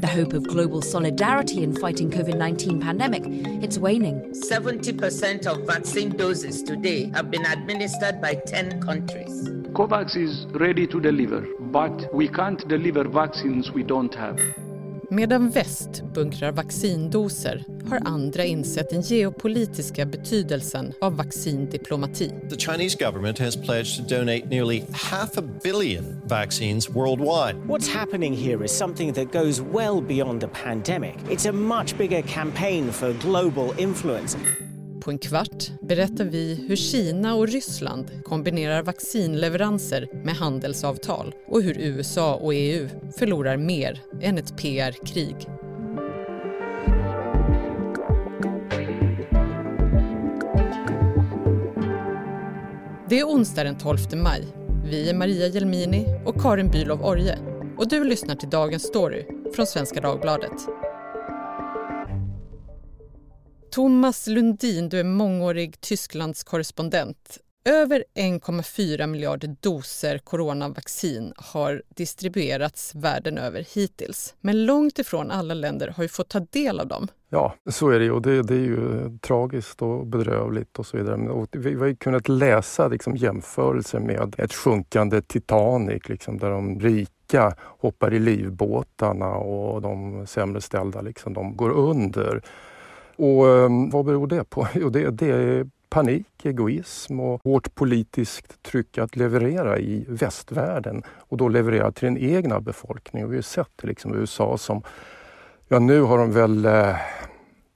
The hope of global solidarity in fighting COVID-19 pandemic, it's waning. 70% of vaccine doses today have been administered by 10 countries. COVAX is ready to deliver, but we can't deliver vaccines we don't have. Medan väst bunkrar vaccindoser har andra insett den geopolitiska betydelsen av vaccindiplomati. The Chinese government has pledged to donate nearly half a billion vaccines worldwide. What's happening here is something that goes well beyond the pandemic. It's a much bigger campaign for global influence. På en kvart berättar vi hur Kina och Ryssland kombinerar vaccinleveranser med handelsavtal och hur USA och EU förlorar mer än ett PR-krig. Det är onsdag den 12 maj. Vi är Maria Jelmini och Karin Bülow Orje och du lyssnar till Dagens Story från Svenska Dagbladet. Thomas Lundin, du är mångårig Tysklands korrespondent. Över 1,4 miljarder doser coronavaccin har distribuerats världen över hittills. Men långt ifrån alla länder har ju fått ta del av dem. Ja, så är det och det, det är ju eh, tragiskt och bedrövligt och så vidare. Och vi, vi har kunnat läsa liksom, jämförelser med ett sjunkande Titanic liksom, där de rika hoppar i livbåtarna och de sämre ställda liksom, de går under. Och ehm, vad beror det på? Jo, det, det är panik, egoism och hårt politiskt tryck att leverera i västvärlden och då leverera till den egna befolkningen. Vi har sett liksom USA som, ja nu har de väl eh,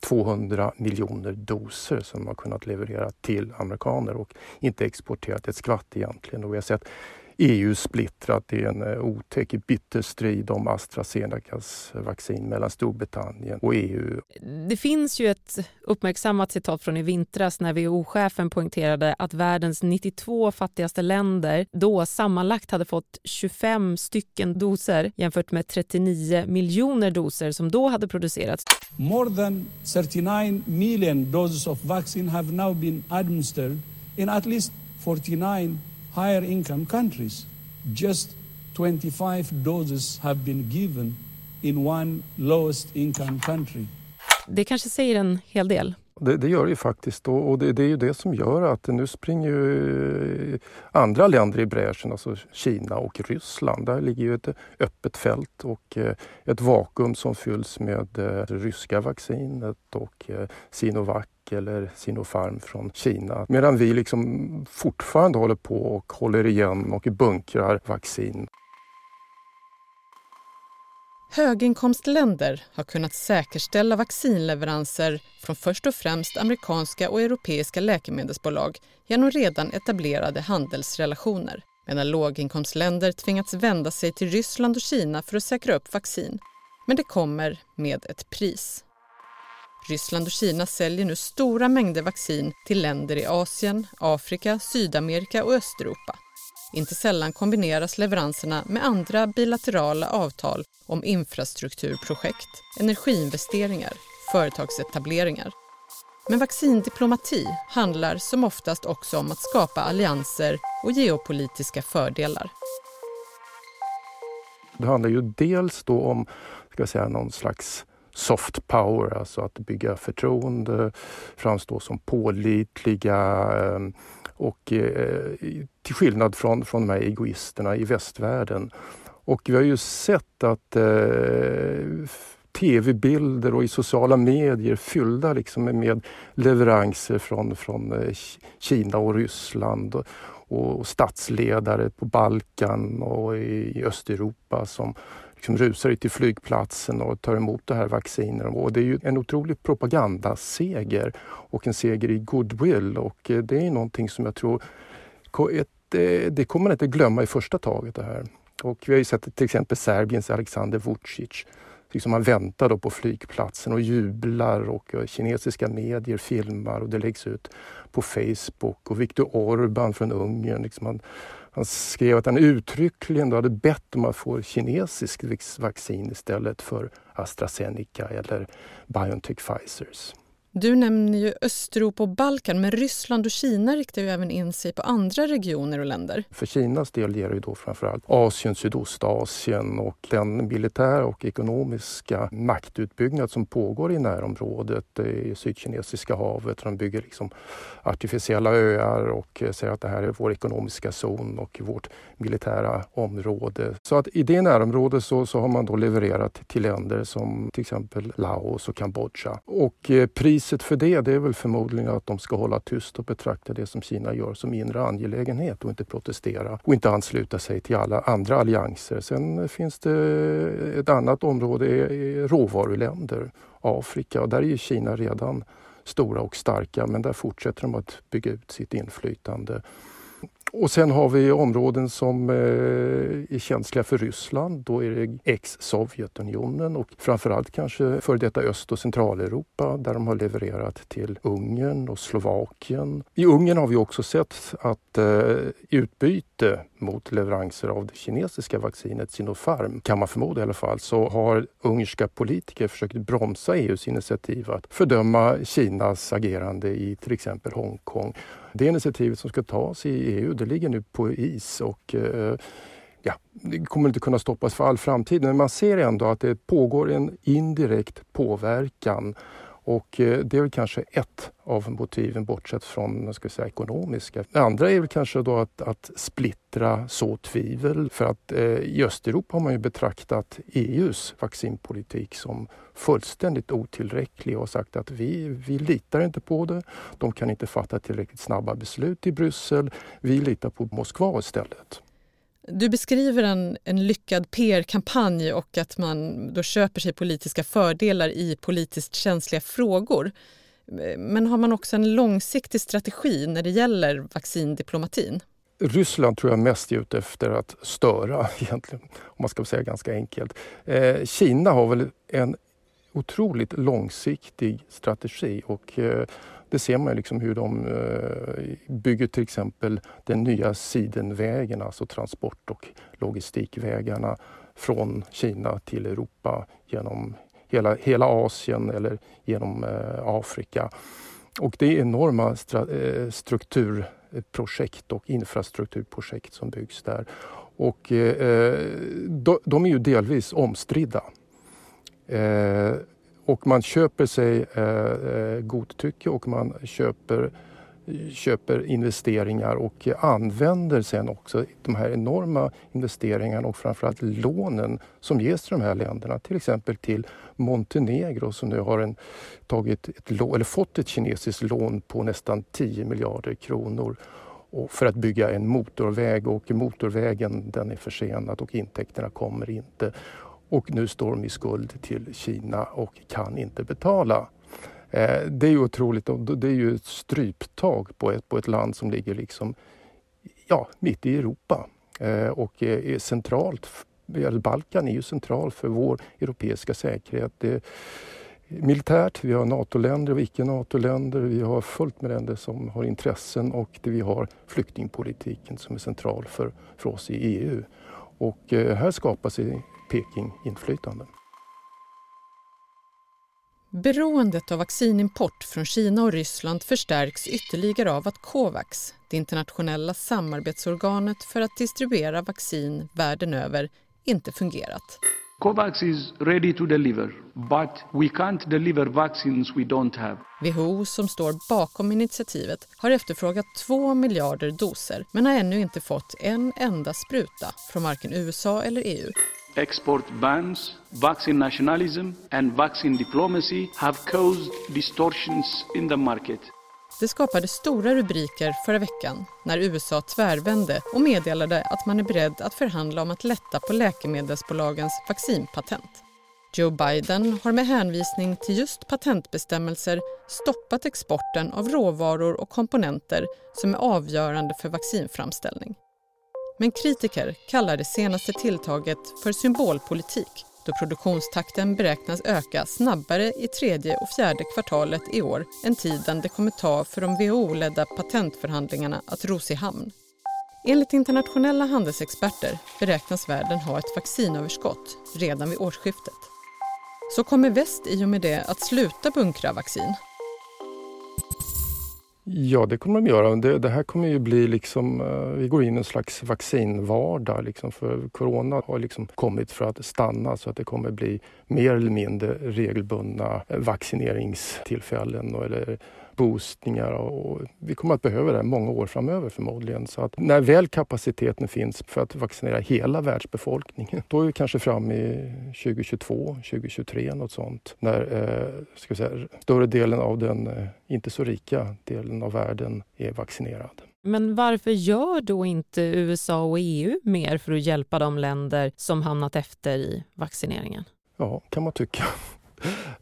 200 miljoner doser som de har kunnat leverera till amerikaner och inte exporterat ett skvatt egentligen. Och vi har sett EU splittrat. Det är en eh, otäck, bitter strid om AstraZenecas vaccin mellan Storbritannien och EU. Det finns ju ett uppmärksammat citat från i vintras när WHO-chefen poängterade att världens 92 fattigaste länder då sammanlagt hade fått 25 stycken doser jämfört med 39 miljoner doser som då hade producerats. More than 39 million doses of vaccine have now been administered in at least 49 higher income countries. Just 25 doses have been given in one lowest income country. Det kanske säger en hel del. Det, det gör det ju faktiskt och, det, det, är ju det som gör att nu springer ju eh, andra länder i bräschen, alltså Kina och Ryssland. Där ligger ju ett öppet fält och eh, ett vakuum som fylls med det ryska vaccinet och Sinovac eller Sinopharm från Kina. Medan vi liksom fortfarande håller på och håller igen och bunkrar vaccin. Höginkomstländer har kunnat säkerställa vaccinleveranser från först och främst amerikanska och europeiska läkemedelsbolag genom redan etablerade handelsrelationer medan låginkomstländer tvingats vända sig till Ryssland och Kina för att säkra upp vaccin. Men det kommer med ett pris. Ryssland och Kina säljer nu stora mängder vaccin till länder i Asien, Afrika, Sydamerika och Östeuropa. Inte sällan kombineras leveranserna med andra bilaterala avtal om infrastrukturprojekt, energiinvesteringar, företagsetableringar. Men vaccindiplomati handlar som oftast också om att skapa allianser och geopolitiska fördelar. Det handlar ju dels då om ska jag säga, någon slags soft power, alltså att bygga förtroende, framstå som pålitliga eh, och eh, till skillnad från, från de här egoisterna i västvärlden. Och vi har ju sett att eh, tv-bilder och i sociala medier fyllda liksom med leveranser från, från eh, Kina och Ryssland och, och statsledare på Balkan och i Östeuropa som liksom rusar ut till flygplatsen och tar emot det här vaccinet. Och det är ju en otrolig propagandaseger och en seger i goodwill och eh, det är någonting som jag tror eh, det kommer man inte glömma i första taget det här. Och vi har ju sett till exempel Serbiens Alexander Vucic liksom man väntar då på flygplatsen och jublar och eh, kinesiska medier filmar och det läggs ut på Facebook. Och Viktor Orbán från Ungern, liksom han, han skrev att han uttryckligen då hade bett om att få kinesiskt vaccin istället för AstraZeneca eller Biontech Pfizers. Du nämner ju Östeuropa och Balkan, men Ryssland och Kina riktar ju även in sig på andra regioner och länder. För Kinas del gäller det då framförallt Asien, Sydostasien och den militära och ekonomiska maktutbyggnad som pågår i närområdet eh, i Sydkinesiska havet. De bygger liksom artificiella öar och eh, säger att det här är vår ekonomiska zon och vårt militära område. Så att i det närområdet så, så har man då levererat till länder som till exempel Laos och Kambodja. Och eh, pris priset för det, det är väl förmodligen att de ska hålla tyst och betrakta det som Kina gör som inre angelägenhet och inte protestera och inte ansluta sig till alla andra allianser. Sen finns det ett annat område, råvaruländer, Afrika och där är ju Kina redan stora och starka men där fortsätter de att bygga ut sitt inflytande. Och sen har vi områden som eh, är känsliga för Ryssland. Då är det ex-Sovjetunionen och framförallt kanske före detta Öst och Centraleuropa där de har levererat till Ungern och Slovakien. I Ungern har vi också sett att eh, utbyte mot leveranser av det kinesiska vaccinet Sinopharm, kan man förmoda i alla fall, så har ungerska politiker försökt bromsa EUs initiativ att fördöma Kinas agerande i till exempel Hongkong. Det initiativet som ska tas i EU, det ligger nu på is och eh, ja, det kommer inte kunna stoppas för all framtid. Men man ser ändå att det pågår en indirekt påverkan och eh, det är väl kanske ett av motiven bortsett från ska säga, ekonomiska. Det andra är väl kanske då att, att splittra så tvivel för att eh, i Östeuropa har man ju betraktat EUs vaccinpolitik som fullständigt otillräcklig och sagt att vi, vi litar inte på det. De kan inte fatta tillräckligt snabba beslut i Bryssel. Vi litar på Moskva istället. Du beskriver en, en lyckad PR-kampanj och att man då köper sig politiska fördelar i politiskt känsliga frågor. Men har man också en långsiktig strategi när det gäller vaccindiplomatin? Ryssland tror jag mest är ute efter att störa egentligen, om man ska säga ganska enkelt. Eh, Kina har väl en otroligt långsiktig strategi och eh, det ser man ju liksom hur de eh, bygger till exempel den nya sidenvägen, alltså transport och logistikvägarna från Kina till Europa genom hela, hela Asien eller genom eh, Afrika. Och det är enorma eh, strukturprojekt och infrastrukturprojekt som byggs där. Och de är ju delvis omstridda. Och man köper sig eh, eh, godtycke och man köper, köper investeringar och använder sen också de här enorma investeringarna och framförallt lånen som ges till de här länderna. Till exempel till Montenegro som nu har en, tagit ett, eller fått ett kinesiskt lån på nästan 10 miljarder kronor för att bygga en motorväg och motorvägen den är försenad och intäkterna kommer inte och nu står de i skuld till Kina och kan inte betala. Eh, det är ju otroligt. Det är ju ett stryptag på ett, på ett land som ligger liksom, ja, mitt i Europa eh, och eh, är centralt. Balkan är ju central för vår europeiska säkerhet. Det, militärt, vi har NATO-länder och icke-NATO-länder, vi har fullt med länder som har intressen och vi har flyktingpolitiken som är central för, för oss i EU. Och här skapas Peking-inflytande. Beroendet av vaccinimport från Kina och Ryssland förstärks ytterligare av att Covax, det internationella samarbetsorganet för att distribuera vaccin världen över, inte fungerat. COVAX is ready to deliver, but we can't deliver vaccines we don't have. WHO, som står bakom initiativet, har efterfrågat 2 miljarder doser men har ännu inte fått en enda spruta från varken USA eller EU export bans, vaccine nationalism, and vaccine diplomacy have caused distortions in the market. Det skapade stora rubriker förra veckan när USA tvärvände och meddelade att man är beredd att förhandla om att lätta på läkemedelsbolagens vaccinpatent. Joe Biden har med hänvisning till just patentbestämmelser stoppat exporten av råvaror och komponenter som är avgörande för vaccinframställning. Men kritiker kallar det senaste tilltaget för symbolpolitik då produktionstakten beräknas öka snabbare i tredje och fjärde kvartalet i år än tiden det kommer ta för de WHO-ledda patentförhandlingarna att ros i hamn. Enligt internationella handelsexperter beräknas världen ha ett vaccinöverskott redan vid årsskiftet. Så kommer väst i och med det att sluta bunkra vaccin? Ja, det kommer de göra. Det, det här kommer ju bli liksom, uh, vi går in i en slags vaccinvardag liksom, för corona har liksom kommit för att stanna så att det kommer bli mer eller mindre regelbundna eh, vaccineringstillfällen eller boostningar och vi kommer att behöva det många år framöver förmodligen. Så att när väl kapaciteten finns för att vaccinera hela världsbefolkningen, då är vi kanske framme i 2022, 2023 något sånt. När eh, säga, större delen av den eh, inte så rika delen av världen är vaccinerad. Men varför gör då inte USA och EU mer för att hjälpa de länder som hamnat efter i vaccineringen? Ja, kan man tycka.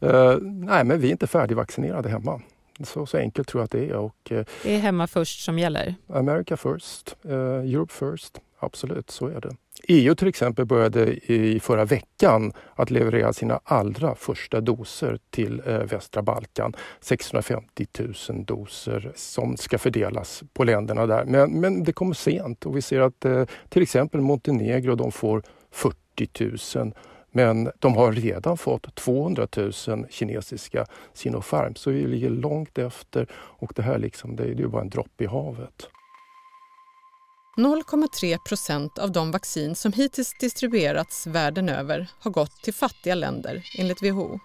uh, nej, men vi är inte färdigvaccinerade hemma. Så, så enkelt tror jag att det är. Och, eh, det är hemma först som gäller? America first, uh, Europe first. Absolut, så är det. EU till exempel började i förra veckan att leverera sina allra första doser till eh, västra Balkan. 650 000 doser som ska fördelas på länderna där. Men, men det kommer sent och vi ser att eh, till exempel Montenegro de får 40 000 men de har redan fått 200 000 kinesiska Sinopharm så vi ligger långt efter och det här liksom, det är ju bara en droppe i havet. 0,3 procent av de vaccin som hittills distribuerats världen över har gått till fattiga länder enligt WHO.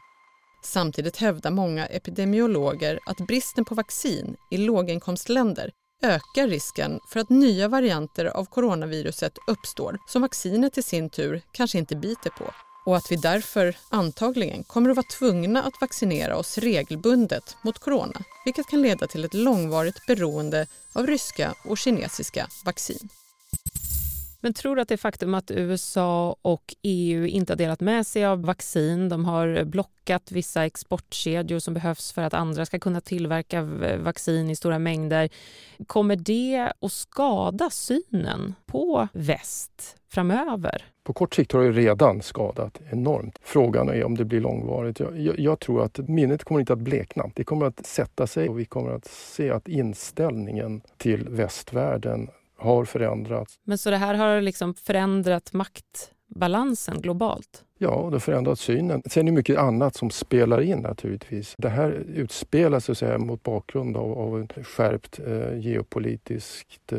Samtidigt hävdar många epidemiologer att bristen på vaccin i låginkomstländer ökar risken för att nya varianter av coronaviruset uppstår som vaccinet i sin tur kanske inte biter på och att vi därför antagligen kommer att vara tvungna att vaccinera oss regelbundet mot corona, vilket kan leda till ett långvarigt beroende av ryska och kinesiska vaccin. Men tror du att det faktum att USA och EU inte har delat med sig av vaccin, de har blockat vissa exportkedjor som behövs för att andra ska kunna tillverka vaccin i stora mängder, kommer det att skada synen på väst framöver? På kort sikt har det redan skadat enormt. Frågan är om det blir långvarigt. Jag, jag, jag, tror att minnet kommer inte att blekna. Det kommer att sätta sig och vi kommer att se att inställningen till västvärlden har förändrats. Men så det här har liksom förändrat balansen globalt? Ja, det har förändrat synen. Sen är det mycket annat som spelar in naturligtvis. Det här utspelar sig så mot bakgrund av, av ett skärpt eh, geopolitiskt eh,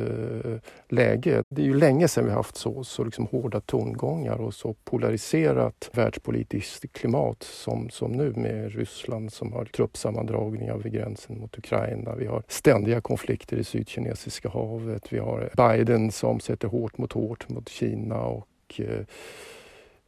läge. Det är ju länge sedan vi haft så, så liksom hårda tongångar och så polariserat världspolitiskt klimat som, som nu med Ryssland som har truppsammandragningar vid gränsen mot Ukraina. Vi har ständiga konflikter i Sydkinesiska havet. Vi har Biden som sätter hårt mot hårt mot Kina och eh,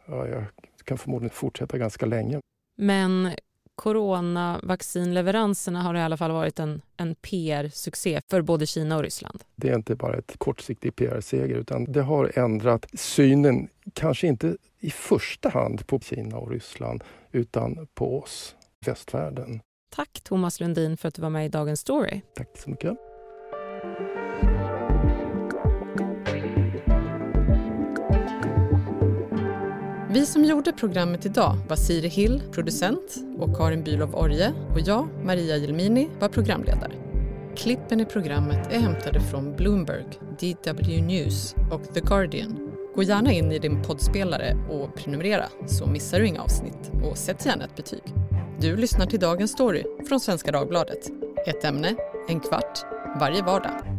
ja, jag kan förmodligen fortsätta ganska länge. Men coronavaccinleveranserna har i alla fall varit en, en PR-succé för både Kina och Ryssland. Det är inte bara ett kortsiktig PR-seger utan det har ändrat synen, kanske inte i första hand på Kina och Ryssland utan på oss, västvärlden. Tack Thomas Lundin för att du var med i Dagens Story. Tack så mycket. Vi som gjorde programmet idag var Siri Hill, producent och Karin Bülow Orje och jag, Maria Jelmini, var programledare. Klippen i programmet är hämtade från Bloomberg, DW News och The Guardian. Gå gärna in i din poddspelare och prenumerera så missar du inga avsnitt och sätt gärna ett betyg. Du lyssnar till Dagens Story från Svenska Dagbladet. Ett ämne, en kvart, varje vardag.